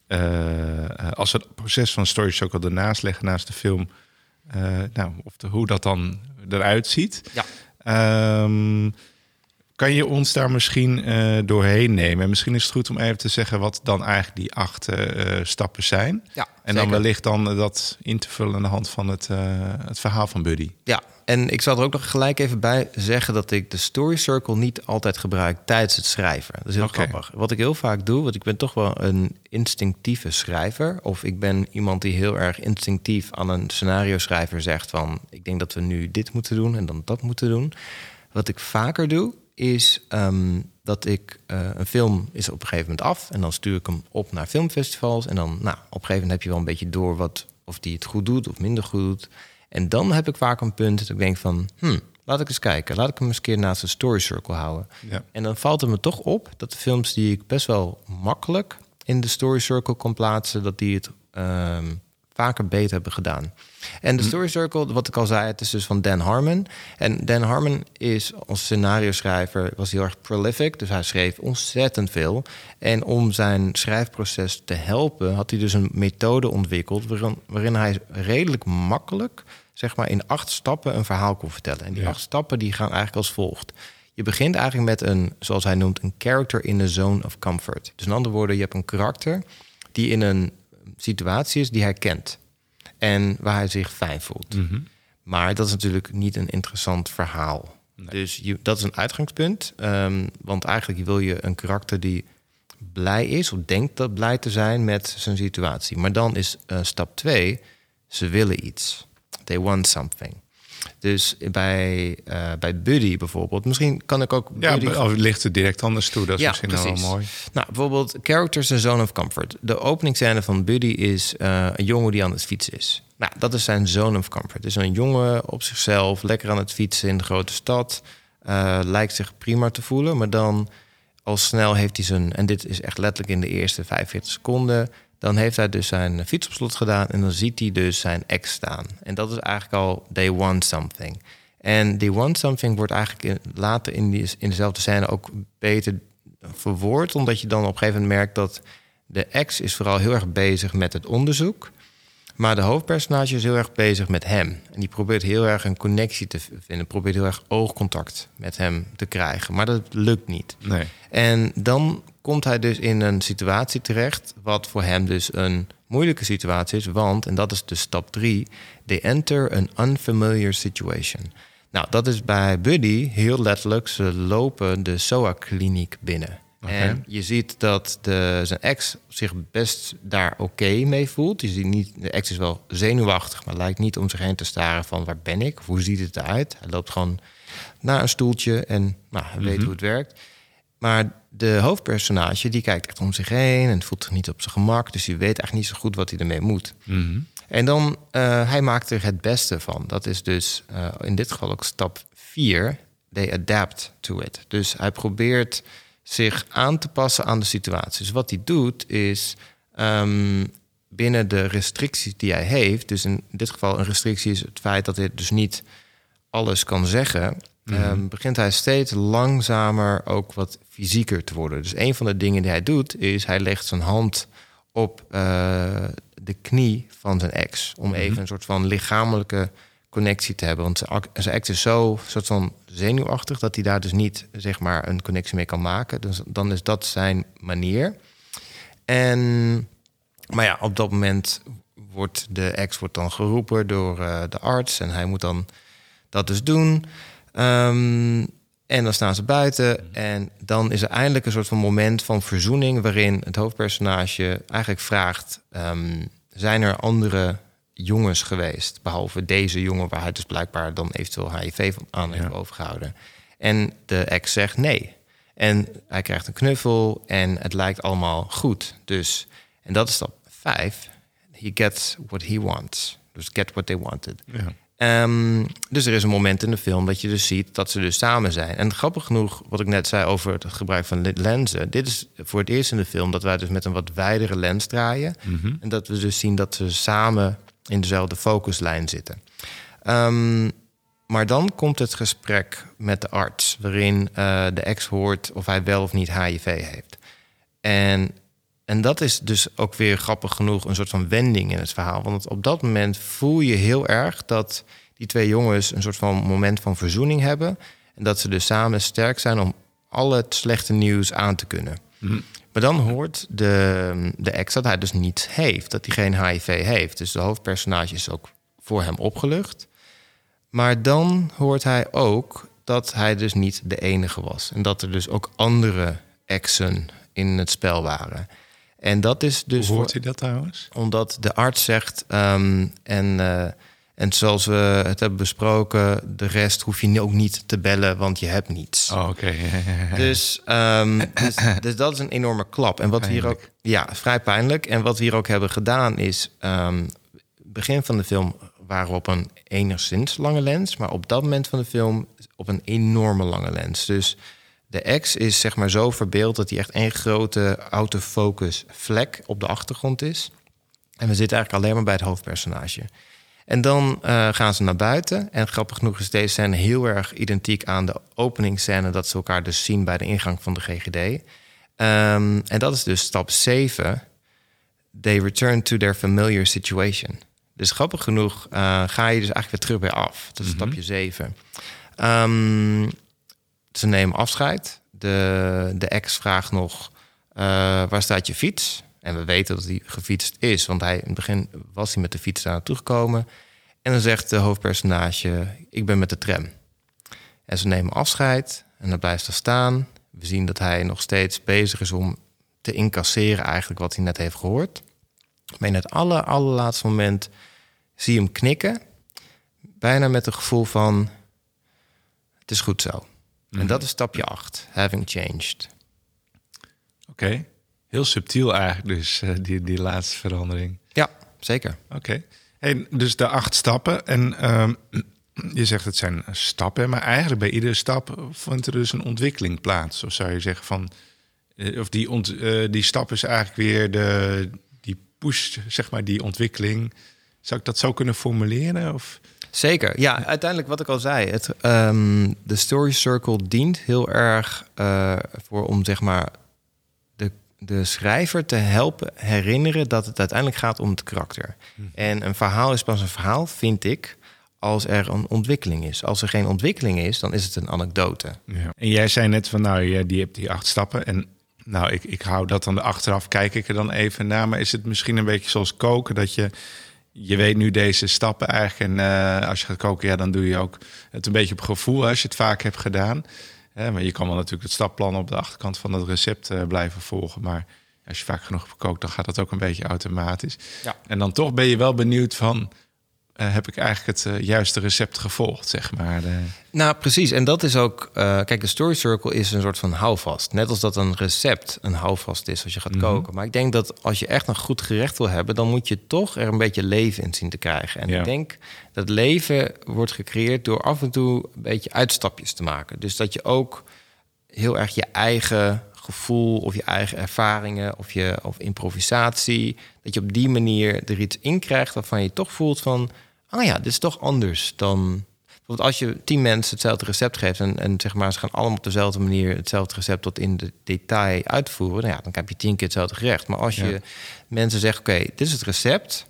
uh, als we het proces van Story Circle ernaast leggen naast de film, uh, nou, of de, hoe dat dan eruit ziet. Ja. Um, Kan je ons daar misschien uh, doorheen nemen? Misschien is het goed om even te zeggen wat dan eigenlijk die acht uh, stappen zijn. Ja, en dan wellicht dan dat in te vullen aan de hand van het, het verhaal van Buddy. Ja, en ik zal er ook nog gelijk even bij zeggen dat ik de story circle niet altijd gebruik tijdens het schrijven. Dat is heel okay. grappig. Wat ik heel vaak doe, want ik ben toch wel een instinctieve schrijver. Of ik ben iemand die heel erg instinctief aan een scenario schrijver zegt van ik denk dat we nu dit moeten doen en dan dat moeten doen. Wat ik vaker doe, is um, dat ik uh, een film is op een gegeven moment af en dan stuur ik hem op naar filmfestivals en dan nou, op een gegeven moment heb je wel een beetje door wat of die het goed doet of minder goed doet. En dan heb ik vaak een punt dat ik denk van, hmm, laat ik eens kijken, laat ik hem eens een keer naast de story circle houden. Ja. En dan valt het me toch op dat de films die ik best wel makkelijk in de story circle kon plaatsen, dat die het um, vaker beter hebben gedaan. En de Story Circle, wat ik al zei, het is dus van Dan Harmon. En Dan Harmon is als scenario schrijver was heel erg prolific, dus hij schreef ontzettend veel. En om zijn schrijfproces te helpen, had hij dus een methode ontwikkeld waarin, waarin hij redelijk makkelijk, zeg maar in acht stappen, een verhaal kon vertellen. En die acht stappen die gaan eigenlijk als volgt. Je begint eigenlijk met een, zoals hij noemt, een character in the zone of comfort. Dus in andere woorden, je hebt een karakter die in een situatie is die hij kent en waar hij zich fijn voelt. Mhm. Maar dat is natuurlijk niet een interessant verhaal. Dus je, dat is een uitgangspunt. Um, want eigenlijk wil je een karakter die blij is of denkt dat blij te zijn met zijn situatie. Maar dan is uh, stap twee, ze willen iets. They want something. Dus bij, uh, bij Buddy bijvoorbeeld, misschien kan ik ook. Ja, Buddy... of ligt het direct anders toe. Dat is ja, misschien precies. wel mooi. Nou, bijvoorbeeld Characters in Zone of Comfort. De openingscène van Buddy is uh, een jongen die aan het fietsen is. Nou, dat is zijn zone of comfort. Dus een jongen op zichzelf, lekker aan het fietsen in de grote stad. Uh, lijkt zich prima te voelen, maar dan al snel heeft hij zijn. En dit is echt letterlijk in de eerste 45 seconden dan heeft hij dus zijn fiets op slot gedaan en dan ziet hij dus zijn ex staan. En dat is eigenlijk al they want something. En die want something wordt eigenlijk in, later in, die, in dezelfde scène ook beter verwoord, omdat je dan op een gegeven moment merkt dat de ex is vooral heel erg bezig met het onderzoek. Maar de hoofdpersonage is heel erg bezig met hem. En die probeert heel erg een connectie te vinden. Probeert heel erg oogcontact met hem te krijgen. Maar dat lukt niet. Nee. En dan komt hij dus in een situatie terecht. wat voor hem dus een moeilijke situatie is. Want, en dat is de stap drie. They enter an unfamiliar situation. Nou, dat is bij Buddy heel letterlijk. Ze lopen de SOA-kliniek binnen. En je ziet dat de, zijn ex zich best daar oké mee voelt. Je ziet niet, de ex is wel zenuwachtig, maar lijkt niet om zich heen te staren van waar ben ik? Of hoe ziet het eruit? Hij loopt gewoon naar een stoeltje en nou, hij weet Mhm. hoe het werkt. Maar de hoofdpersonage die kijkt echt om zich heen en voelt zich niet op zijn gemak. Dus die weet eigenlijk niet zo goed wat hij ermee moet. Mhm. En dan, uh, hij maakt er het beste van. Dat is dus uh, in dit geval ook stap 4. They adapt to it. Dus hij probeert zich aan te passen aan de situatie. Dus wat hij doet is um, binnen de restricties die hij heeft... dus in dit geval een restrictie is het feit dat hij dus niet alles kan zeggen... Mm-hmm. Um, begint hij steeds langzamer ook wat fysieker te worden. Dus een van de dingen die hij doet is hij legt zijn hand op uh, de knie van zijn ex... om mm-hmm. even een soort van lichamelijke connectie te hebben. Want zijn ex is zo soort van zenuwachtig dat hij daar dus niet zeg maar een connectie mee kan maken. Dus dan is dat zijn manier. En maar ja, op dat moment wordt de ex wordt dan geroepen door uh, de arts en hij moet dan dat dus doen. Um, en dan staan ze buiten en dan is er eindelijk een soort van moment van verzoening waarin het hoofdpersonage eigenlijk vraagt: um, zijn er andere jongens geweest. Behalve deze jongen waar hij dus blijkbaar dan eventueel HIV aan heeft ja. overgehouden. En de ex zegt nee. En hij krijgt een knuffel en het lijkt allemaal goed. Dus, en dat is stap vijf. He gets what he wants. Dus get what they wanted. Ja. Um, dus er is een moment in de film dat je dus ziet dat ze dus samen zijn. En grappig genoeg, wat ik net zei over het gebruik van lenzen. Dit is voor het eerst in de film dat wij dus met een wat wijdere lens draaien. Mm -hmm. En dat we dus zien dat ze samen in dezelfde focuslijn zitten. Um, maar dan komt het gesprek met de arts, waarin uh, de ex hoort of hij wel of niet HIV heeft. En, en dat is dus ook weer grappig genoeg een soort van wending in het verhaal. Want op dat moment voel je heel erg dat die twee jongens een soort van moment van verzoening hebben. En dat ze dus samen sterk zijn om al het slechte nieuws aan te kunnen. Maar dan hoort de, de ex dat hij dus niet heeft, dat hij geen HIV heeft. Dus de hoofdpersonage is ook voor hem opgelucht. Maar dan hoort hij ook dat hij dus niet de enige was. En dat er dus ook andere exen in het spel waren. En dat is dus. Hoe hoort hij dat trouwens? Omdat de arts zegt. ehm, en, eh, en zoals we het hebben besproken, de rest hoef je ook niet te bellen, want je hebt niets. Oh, oké. Dus, ehm, dus, dus dat is een enorme klap. En wat we hier ook. Ja, vrij pijnlijk. En wat we hier ook hebben gedaan is. ehm, begin van de film waren we op een enigszins lange lens. Maar op dat moment van de film op een enorme lange lens. Dus de ex is zeg maar zo verbeeld dat hij echt één grote autofocus vlek op de achtergrond is. En we zitten eigenlijk alleen maar bij het hoofdpersonage. En dan eh, gaan ze naar buiten. En grappig genoeg is deze scène heel erg identiek aan de openingsscène... dat ze elkaar dus zien bij de ingang van de GGD. Ehm, en dat is dus stap 7. They return to their familiar situation. Dus grappig genoeg eh, ga je dus eigenlijk weer terug bij af. Dat is stapje 7. Ehm, ze nemen afscheid. De, de ex vraagt nog, eh, waar staat je fiets? En we weten dat hij gefietst is, want hij, in het begin was hij met de fiets daar naartoe gekomen. En dan zegt de hoofdpersonage, ik ben met de tram. En ze nemen afscheid en dan blijft er staan. We zien dat hij nog steeds bezig is om te incasseren eigenlijk wat hij net heeft gehoord. Maar in het aller, allerlaatste moment zie je hem knikken. Bijna met een gevoel van, het is goed zo. En dat is stapje 8, having changed. Oké. Heel subtiel eigenlijk dus, eh, die, die laatste verandering. Ja, zeker. Oké. Hey, dus de acht stappen. En ehm, je zegt het zijn stappen, maar eigenlijk bij iedere stap vindt er dus een ontwikkeling plaats. Of zou je zeggen van, eh, of die, ont, eh, die stap is eigenlijk weer de, die push, zeg maar, die ontwikkeling. Zou ik dat zo kunnen formuleren? Of? Zeker. Ja, uiteindelijk wat ik al zei. Het, ehm, de story circle dient heel erg eh, voor om zeg maar de, de schrijver te helpen herinneren dat het uiteindelijk gaat om het karakter. En een verhaal is pas een verhaal, vind ik, als er een ontwikkeling is. Als er geen ontwikkeling is, dan is het een anekdote. Ja. En jij zei net van, nou, die hebt die acht stappen. En nou, ik, ik hou dat dan achteraf, kijk ik er dan even naar. Maar is het misschien een beetje zoals koken, dat je... Je weet nu deze stappen eigenlijk. En eh, als je gaat koken, ja, dan doe je ook het een beetje op gevoel als je het vaak hebt gedaan. Maar je kan wel natuurlijk het stapplan op de achterkant van het recept eh, blijven volgen. Maar als je vaak genoeg kookt, dan gaat dat ook een beetje automatisch. Ja. En dan toch ben je wel benieuwd van... eh, heb ik eigenlijk het eh, juiste recept gevolgd, zeg maar. De- Nou, precies. En dat is ook. eh, kijk, de story circle is een soort van houvast. Net als dat een recept een houvast is als je gaat koken. Maar ik denk dat als je echt een goed gerecht wil hebben, dan moet je toch er een beetje leven in zien te krijgen. En Ja. ik denk dat leven wordt gecreëerd door af en toe een beetje uitstapjes te maken. Dus dat je ook heel erg je eigen gevoel of je eigen ervaringen of je of improvisatie, dat je op die manier er iets in krijgt waarvan je toch voelt van, oh ja, dit is toch anders dan. Bijvoorbeeld als je tien mensen hetzelfde recept geeft en, en zeg maar ze gaan allemaal op dezelfde manier hetzelfde recept tot in de detail uitvoeren, nou ja, dan heb je tien keer hetzelfde gerecht. Maar als je mensen zegt, oké, dit is het recept,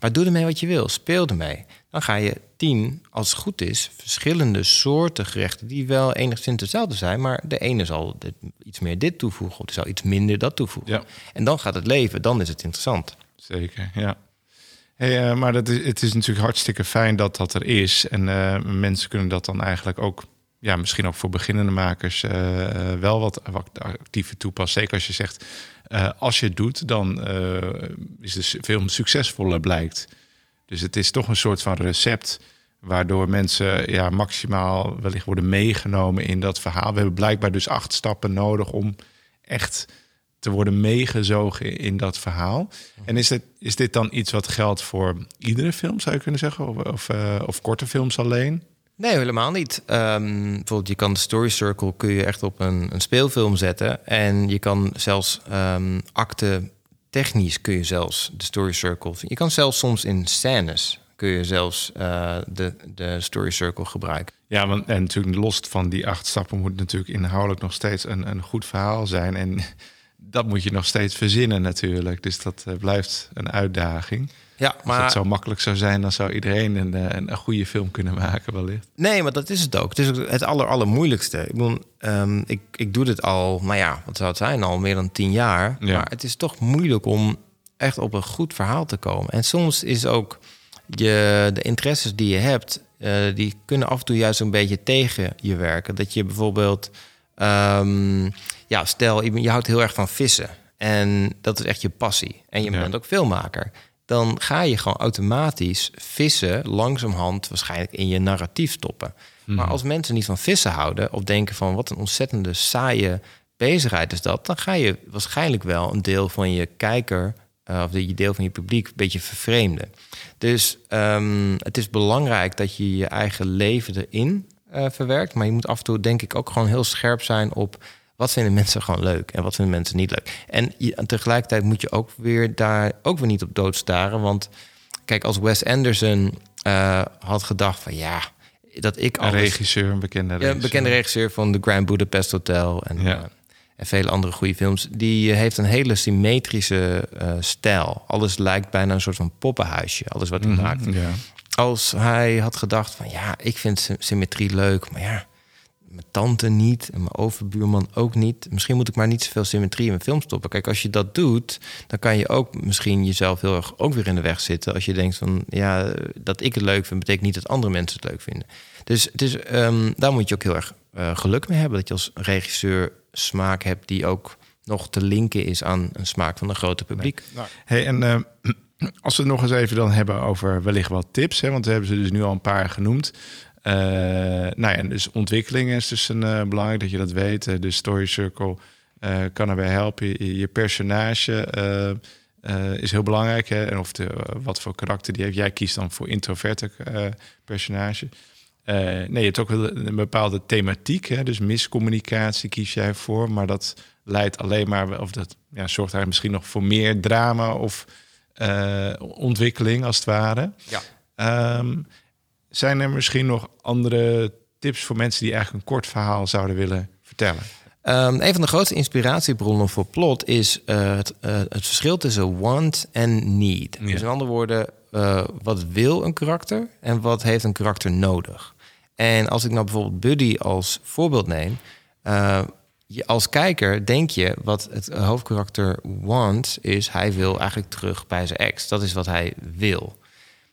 maar doe ermee wat je wil, speel ermee. Dan ga je tien, als het goed is, verschillende soorten gerechten die wel enigszins hetzelfde zijn, maar de ene zal dit- iets meer dit toevoegen of zal iets minder dat toevoegen. Ja. En dan gaat het leven, dan is het interessant. Zeker, ja. Hey, eh, maar dat is, het is natuurlijk hartstikke fijn dat dat er is. En eh, mensen kunnen dat dan eigenlijk ook, ja, misschien ook voor beginnende makers, eh, wel wat, actiever toepassen. Zeker als je zegt, als je het doet, dan is de film succesvoller blijkt. Dus het is toch een soort van recept waardoor mensen ja, maximaal wellicht worden meegenomen in dat verhaal. We hebben blijkbaar dus acht stappen nodig om echt te worden meegezogen in dat verhaal. En is dit, is dit dan iets wat geldt voor iedere film, zou je kunnen zeggen? Of, of, eh, of korte films alleen? Nee, helemaal niet. Ehm, bijvoorbeeld, je kan de Story Circle kun je echt op een, een speelfilm zetten. En je kan zelfs ehm acte technisch kun je zelfs de Story Circle. Je kan zelfs soms in scènes kun je zelfs eh, de, de Story Circle gebruiken. Ja, want en natuurlijk los van die acht stappen moet natuurlijk inhoudelijk nog steeds een, een goed verhaal zijn. En dat moet je nog steeds verzinnen natuurlijk. Dus dat eh, blijft een uitdaging. Ja, Als maar het zo makkelijk zou zijn, dan zou iedereen een, eh, een, een goede film kunnen maken, wellicht. Nee, maar dat is het ook. Het is ook het aller, allermoeilijkste. Ik, bedoel, ehm, ik, ik doe dit al, nou ja, wat zou het zijn, al meer dan tien jaar. Ja. Maar het is toch moeilijk om echt op een goed verhaal te komen. En soms is ook je, de interesses die je hebt, eh, die kunnen af en toe juist een beetje tegen je werken. Dat je bijvoorbeeld, ehm, ja, stel, je, je houdt heel erg van vissen. En dat is echt je passie. En je Ja. bent ook filmmaker. Dan ga je gewoon automatisch vissen langzamerhand waarschijnlijk in je narratief stoppen. Maar als mensen niet van vissen houden of denken van wat een ontzettende saaie bezigheid is dat, dan ga je waarschijnlijk wel een deel van je kijker eh, of je deel van je publiek een beetje vervreemden. Dus ehm, het is belangrijk dat je je eigen leven erin eh, verwerkt, maar je moet af en toe denk ik ook gewoon heel scherp zijn op wat vinden mensen gewoon leuk en wat vinden mensen niet leuk. En, je, tegelijkertijd moet je ook weer daar ook weer niet op doodstaren, want kijk als Wes Anderson eh, had gedacht van ja dat ik Een alles regisseur, een bekende ja, regisseur. een bekende regisseur van The Grand Budapest Hotel en, Ja. eh, en vele andere goede films. Die eh, heeft een hele symmetrische stijl. Alles lijkt bijna een soort van poppenhuisje. Alles wat hij Mhm, maakt. Ja. Als hij had gedacht van ja, ik vind sy- symmetrie leuk, maar ja, mijn tante niet en mijn overbuurman ook niet. Misschien moet ik maar niet zoveel symmetrie in mijn film stoppen. Kijk, als je dat doet, dan kan je ook misschien jezelf heel erg ook weer in de weg zitten. Als je denkt van ja, dat ik het leuk vind, betekent niet dat andere mensen het leuk vinden. Dus het is, ehm, daar moet je ook heel erg eh, geluk mee hebben. Dat je als regisseur smaak hebt die ook nog te linken is aan een smaak van een grote publiek. Hey, en eh, als we het nog eens even dan hebben over wellicht wat tips, hè, want we hebben ze dus nu al een paar genoemd. Eh, nou ja, dus ontwikkeling is dus een eh, belangrijk dat je dat weet. De story circle eh, kan erbij helpen. Je, je personage is heel belangrijk. Hè, en of de, wat voor karakter die heeft. Jij kiest dan voor introverte personage. Nee, je hebt ook wel een bepaalde thematiek. Hè, dus miscommunicatie kies jij voor. Maar dat leidt alleen maar, of dat ja, zorgt daar misschien nog voor meer drama of ontwikkeling als het ware. Ja. Ehm, zijn er misschien nog andere tips voor mensen die eigenlijk een kort verhaal zouden willen vertellen? Ehm, een van de grootste inspiratiebronnen voor plot is eh, het, eh, het verschil tussen want en need. Ja. Dus in andere woorden, eh, wat wil een karakter en wat heeft een karakter nodig? En als ik nou bijvoorbeeld Buddy als voorbeeld neem, je, als kijker denk je wat het hoofdkarakter want is, hij wil eigenlijk terug bij zijn ex. Dat is wat hij wil.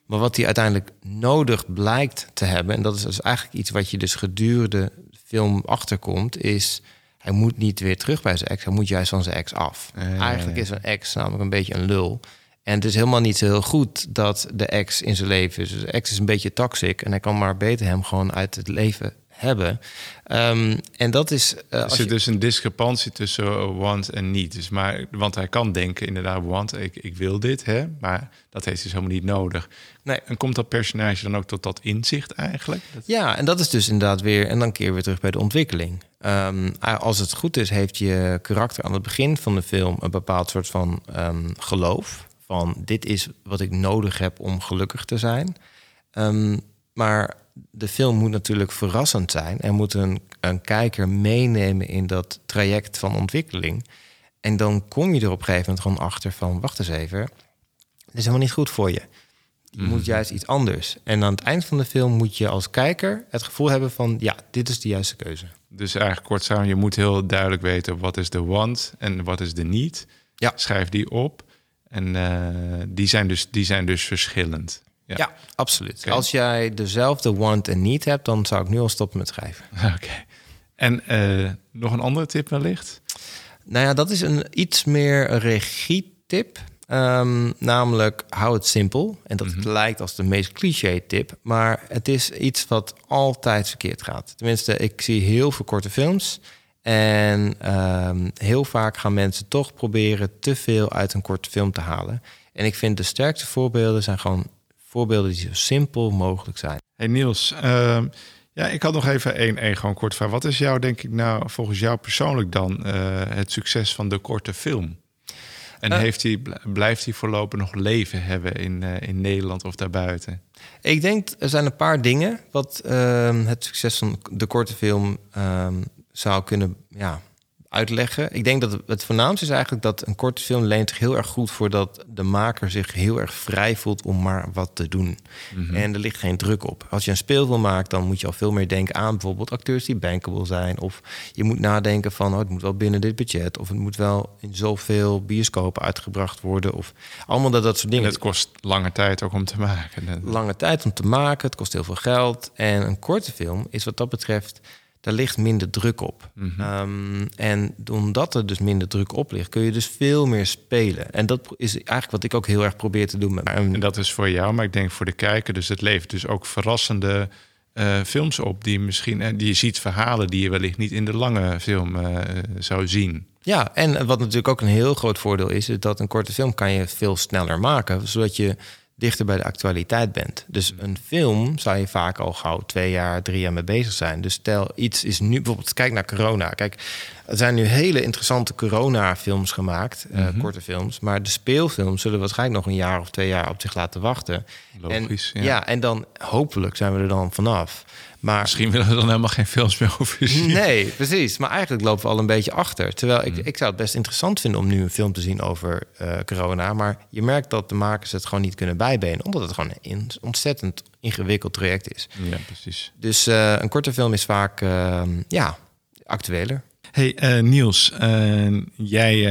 Maar wat hij uiteindelijk nodig blijkt te hebben, en dat is dus eigenlijk iets wat je dus gedurende de film achterkomt, is hij moet niet weer terug bij zijn ex, hij moet juist van zijn ex af. Ja, ja, eigenlijk ja. is een ex namelijk een beetje een lul. En het is helemaal niet zo heel goed dat de ex in zijn leven is. Dus de ex is een beetje toxic en hij kan maar beter hem gewoon uit het leven hebben. Ehm, en dat is. eh, Er zit dus een discrepantie tussen eh, want en niet. Dus maar, want hij kan denken inderdaad, want ik, ik wil dit, hè, maar dat heeft dus helemaal niet nodig. Nee. En komt dat personage dan ook tot dat inzicht eigenlijk? Dat- Ja, en dat is dus inderdaad weer, en dan keer we weer terug bij de ontwikkeling. Ehm, als het goed is, heeft je karakter aan het begin van de film een bepaald soort van ehm, geloof. Van dit is wat ik nodig heb om gelukkig te zijn. Maar de film moet natuurlijk verrassend zijn en moet een, een kijker meenemen in dat traject van ontwikkeling. En dan kom je er op een gegeven moment gewoon achter van, wacht eens even, dit is helemaal niet goed voor je. Je moet juist iets anders. En aan het eind van de film moet je als kijker het gevoel hebben van... ja, dit is de juiste keuze. Dus eigenlijk kort samen, je moet heel duidelijk weten wat is de want en wat is de niet. Ja. Schrijf die op. En eh, die, zijn dus, die zijn dus verschillend. Ja, absoluut. Als jij dezelfde want en need hebt... dan zou ik nu al stoppen met schrijven. Oké. En eh, nog een andere tip wellicht? Nou ja, dat is een iets meer een regietip. Ehm, namelijk, hou het simpel. En dat lijkt als de meest cliché tip. Maar het is iets wat altijd verkeerd gaat. Tenminste, ik zie heel veel korte films. En ehm, heel vaak gaan mensen toch proberen te veel uit een korte film te halen. En ik vind de sterkste voorbeelden zijn gewoon voorbeelden die zo simpel mogelijk zijn. Hey Niels, ehm, ja, ik had nog even één, één gewoon kort vraag. Wat is jou, denk ik, nou volgens jou persoonlijk dan eh, het succes van de korte film? En Eh. heeft die, blijft die voorlopig nog leven hebben in, eh, in Nederland of daarbuiten? Ik denk, er zijn een paar dingen wat ehm, het succes van de korte film ehm, zou kunnen ja, uitleggen. Ik denk dat het, voornaamste is eigenlijk dat een korte film leent zich heel erg goed voor dat de maker zich heel erg vrij voelt om maar wat te doen. Mhm. En er ligt geen druk op. Als je een speelfilm maakt, dan moet je al veel meer denken aan bijvoorbeeld acteurs die bankable zijn. Of je moet nadenken van oh, het moet wel binnen dit budget. Of het moet wel in zoveel bioscopen uitgebracht worden. Of allemaal dat, dat soort En dingen. het kost lange tijd ook om te maken. Lange tijd om te maken, het kost heel veel geld. En een korte film is wat dat betreft, daar ligt minder druk op. Mhm. Ehm, en omdat er dus minder druk op ligt, kun je dus veel meer spelen. En dat is eigenlijk wat ik ook heel erg probeer te doen met mijn En dat is voor jou, maar ik denk voor de kijker. Dus het levert dus ook verrassende eh, films op. Die misschien, en die je ziet verhalen die je wellicht niet in de lange film eh, zou zien. Ja, en wat natuurlijk ook een heel groot voordeel is, is dat een korte film kan je veel sneller maken, zodat je dichter bij de actualiteit bent. Dus een film zou je vaak al gauw twee jaar, drie jaar mee bezig zijn. Dus stel iets is nu bijvoorbeeld, kijk naar corona. Kijk, er zijn nu hele interessante corona-films gemaakt, eh, korte films, maar de speelfilms zullen waarschijnlijk nog een jaar of twee jaar op zich laten wachten. Logisch, En, ja. en dan hopelijk zijn we er dan vanaf. Maar Misschien willen we dan helemaal geen films meer over zien. Nee, precies. Maar eigenlijk lopen we al een beetje achter. Terwijl Mm. ik, ik zou het best interessant vinden om nu een film te zien over eh, corona. Maar je merkt dat de makers het gewoon niet kunnen bijbenen. Omdat het gewoon een ontzettend ingewikkeld traject is. Ja, precies. Dus eh, een korte film is vaak eh, ja, actueler. Hey eh, Niels, eh, jij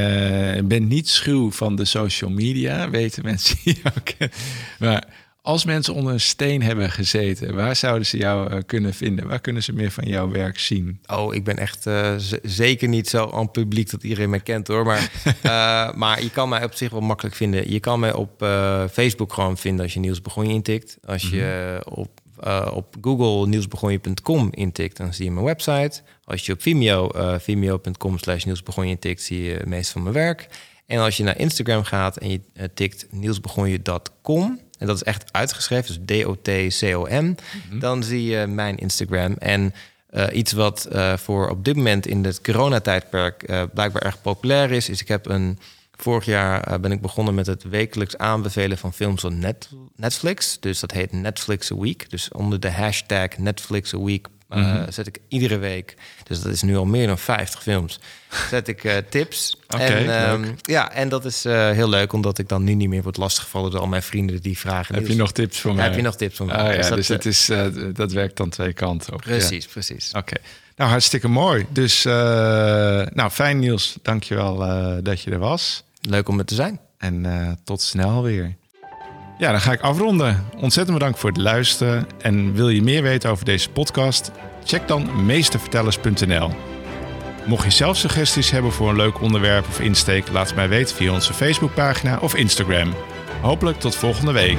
eh, bent niet schuw van de social media, weten mensen. Maar als mensen onder een steen hebben gezeten, waar zouden ze jou kunnen vinden? Waar kunnen ze meer van jouw werk zien? Oh, ik ben echt zeker niet zo aan publiek dat iedereen mij kent hoor. Maar, maar je kan mij op zich wel makkelijk vinden. Je kan mij op Facebook gewoon vinden als je Niels Begonje intikt. Als je op, eh, op Google nielsbegonje.com intikt, dan zie je mijn website. Als je op Vimeo, eh, vimeo.com slash Niels Begonje intikt, zie je het meeste van mijn werk. En als je naar Instagram gaat en je eh, tikt nielsbegonje.com... en dat is echt uitgeschreven, dus D-O-T-C-O-M... dan zie je mijn Instagram. En iets wat voor op dit moment in het coronatijdperk blijkbaar erg populair is... is ik heb een... Vorig jaar eh, ben ik begonnen met het wekelijks aanbevelen van films op net, Netflix. Dus dat heet Netflix a Week. Dus onder de hashtag Netflix a Week eh, zet ik iedere week... dus dat is nu al meer dan 50 films... zet ik eh, tips. Oké, en, ehm, ja, en dat is heel leuk, omdat ik dan nu niet meer word lastiggevallen... door al mijn vrienden die vragen... Heb je "Niels, nog tips voor mij? Heb je nog tips voor mij? Ah, ja, Dus dus, dat, het is, dat werkt dan twee kanten op. Ja. Precies, precies. Oké, nou hartstikke mooi. Dus nou fijn Niels, dankjewel eh dat je er was. Leuk om er te zijn. En eh, tot snel weer. Ja, dan ga ik afronden. Ontzettend bedankt voor het luisteren. En wil je meer weten over deze podcast? Check dan meestervertellers.nl. Mocht je zelf suggesties hebben voor een leuk onderwerp of insteek, laat het mij weten via onze Facebookpagina of Instagram. Hopelijk tot volgende week.